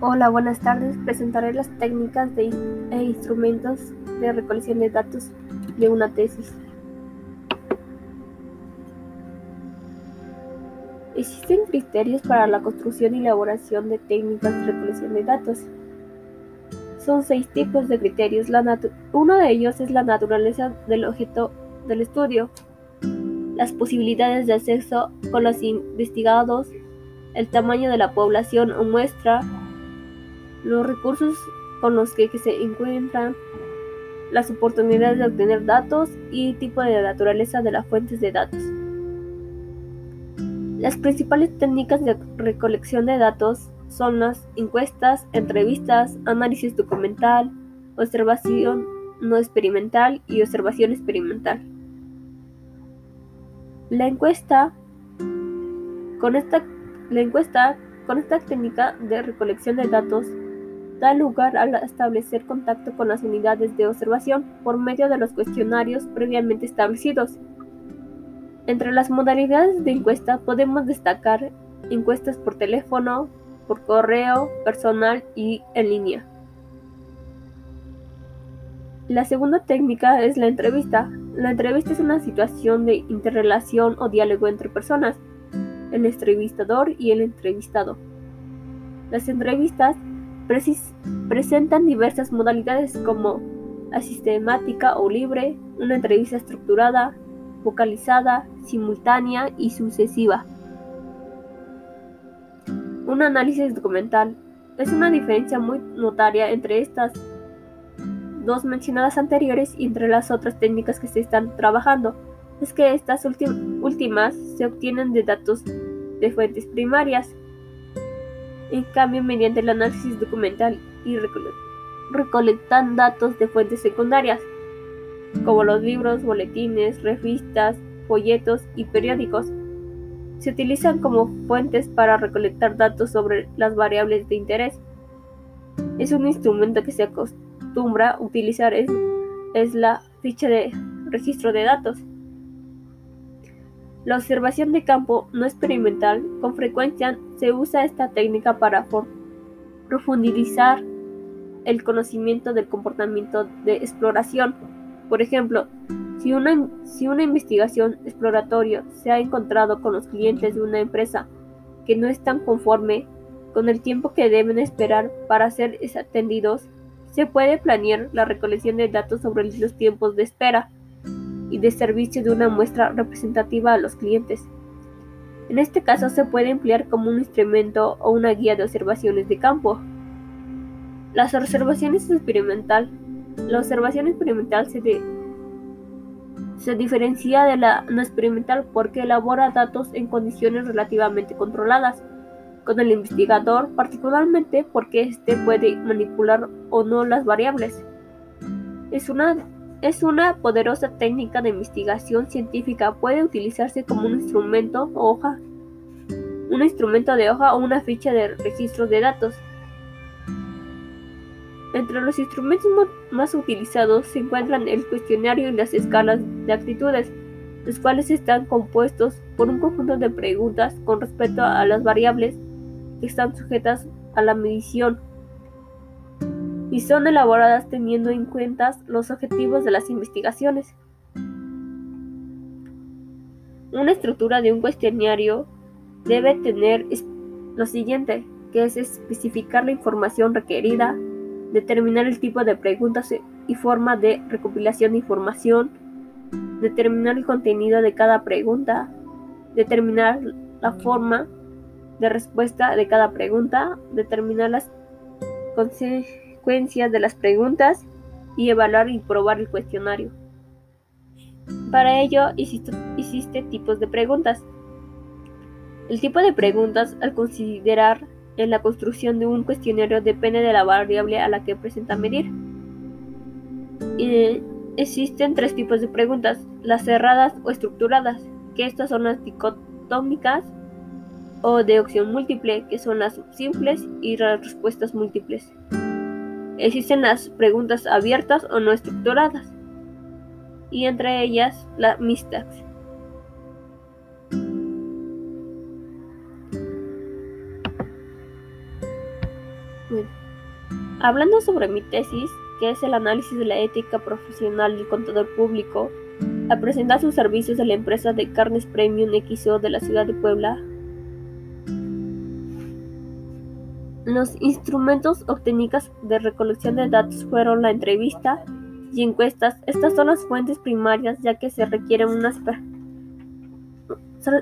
Hola, buenas tardes. Presentaré las técnicas de, e instrumentos de recolección de datos de una tesis. Existen criterios para la construcción y elaboración de técnicas de recolección de datos. Son seis tipos de criterios. uno de ellos es la naturaleza del objeto del estudio, las posibilidades de acceso con los investigados, el tamaño de la población o muestra, los recursos con los que, se encuentran, las oportunidades de obtener datos y tipo de naturaleza de las fuentes de datos. Las principales técnicas de recolección de datos son las encuestas, entrevistas, análisis documental, observación no experimental y observación experimental. La encuesta con esta, la encuesta con esta técnica de recolección de datos da lugar a establecer contacto con las unidades de observación por medio de los cuestionarios previamente establecidos. Entre las modalidades de encuesta podemos destacar encuestas por teléfono, por correo, personal y en línea. La segunda técnica es la entrevista. La entrevista es una situación de interrelación o diálogo entre personas, el entrevistador y el entrevistado. Las entrevistas presentan diversas modalidades como asistemática o libre, una entrevista estructurada, focalizada, simultánea y sucesiva. Un análisis documental es una diferencia muy notaria entre estas dos mencionadas anteriores y entre las otras técnicas que se están trabajando. Es que estas últimas se obtienen de datos de fuentes primarias en cambio, mediante el análisis documental y recolectan datos de fuentes secundarias, como los libros, boletines, revistas, folletos y periódicos. Se utilizan como fuentes para recolectar datos sobre las variables de interés. Es un instrumento que se acostumbra utilizar es la ficha de registro de datos. La observación de campo no experimental con frecuencia se usa esta técnica para profundizar el conocimiento del comportamiento de exploración. Por ejemplo, si una, investigación exploratoria se ha encontrado con los clientes de una empresa que no están conforme con el tiempo que deben esperar para ser atendidos, se puede planear la recolección de datos sobre los tiempos de espera y de servicio de una muestra representativa a los clientes. En este caso se puede emplear como un instrumento o una guía de observaciones de campo. Las observaciones experimental. La observación experimental se, se diferencia de la no experimental porque elabora datos en condiciones relativamente controladas con el investigador, particularmente porque éste puede manipular o no las variables. Es una es una poderosa técnica de investigación científica. Puede utilizarse como un instrumento hoja, un instrumento de hoja o una ficha de registro de datos. Entre los instrumentos más utilizados se encuentran el cuestionario y las escalas de actitudes, los cuales están compuestos por un conjunto de preguntas con respecto a las variables que están sujetas a la medición y son elaboradas teniendo en cuenta los objetivos de las investigaciones. Una estructura de un cuestionario debe tener lo siguiente, que es especificar la información requerida, determinar el tipo de preguntas y forma de recopilación de información, determinar el contenido de cada pregunta, determinar la forma de respuesta de cada pregunta, determinar las consecuencias de las preguntas y evaluar y probar el cuestionario. Para ello existe tipos de preguntas. El tipo de preguntas al considerar en la construcción de un cuestionario depende de la variable a la que presenta medir. existen tres tipos de preguntas, las cerradas o estructuradas, que estas son las dicotómicas, o de opción múltiple, que son las simples y las respuestas múltiples. Existen las preguntas abiertas o no estructuradas, y entre ellas la mixtas. Hablando sobre mi tesis, que es el análisis de la ética profesional del contador público, a presentar sus servicios a la empresa de carnes Premium XO de la ciudad de Puebla, Los instrumentos o de recolección de datos fueron la entrevista y encuestas. Estas son las fuentes primarias ya que se requieren unas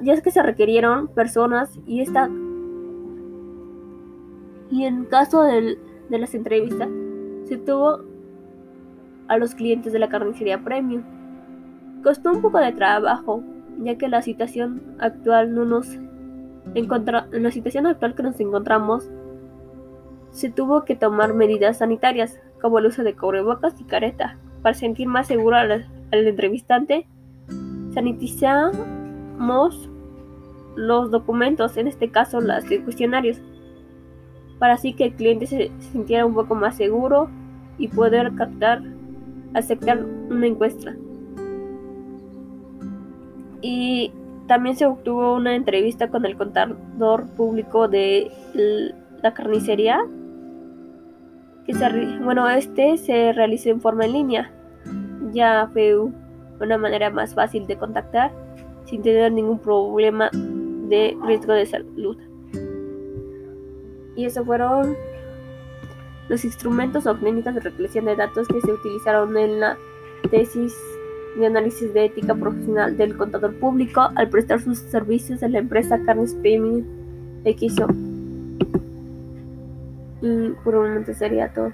ya que se requirieron personas y esta y en caso de las entrevistas se tuvo a los clientes de la carnicería premium. Costó un poco de trabajo, ya que la situación actual no nos encontra en la situación actual que nos encontramos se tuvo que tomar medidas sanitarias, como el uso de cubrebocas y careta, para sentir más seguro al, entrevistante. Sanitizamos los documentos, en este caso los cuestionarios, para así que el cliente se sintiera un poco más seguro y poder captar, aceptar una encuesta. Y también se obtuvo una entrevista con el contador público de la carnicería bueno, este se realizó en forma en línea. Ya fue una manera más fácil de contactar sin tener ningún problema de riesgo de salud. Y esos fueron los instrumentos o técnicas de recolección de datos que se utilizaron en la tesis de análisis de ética profesional del contador público al prestar sus servicios a la empresa Carnes Premium XO. Y momento sería todo.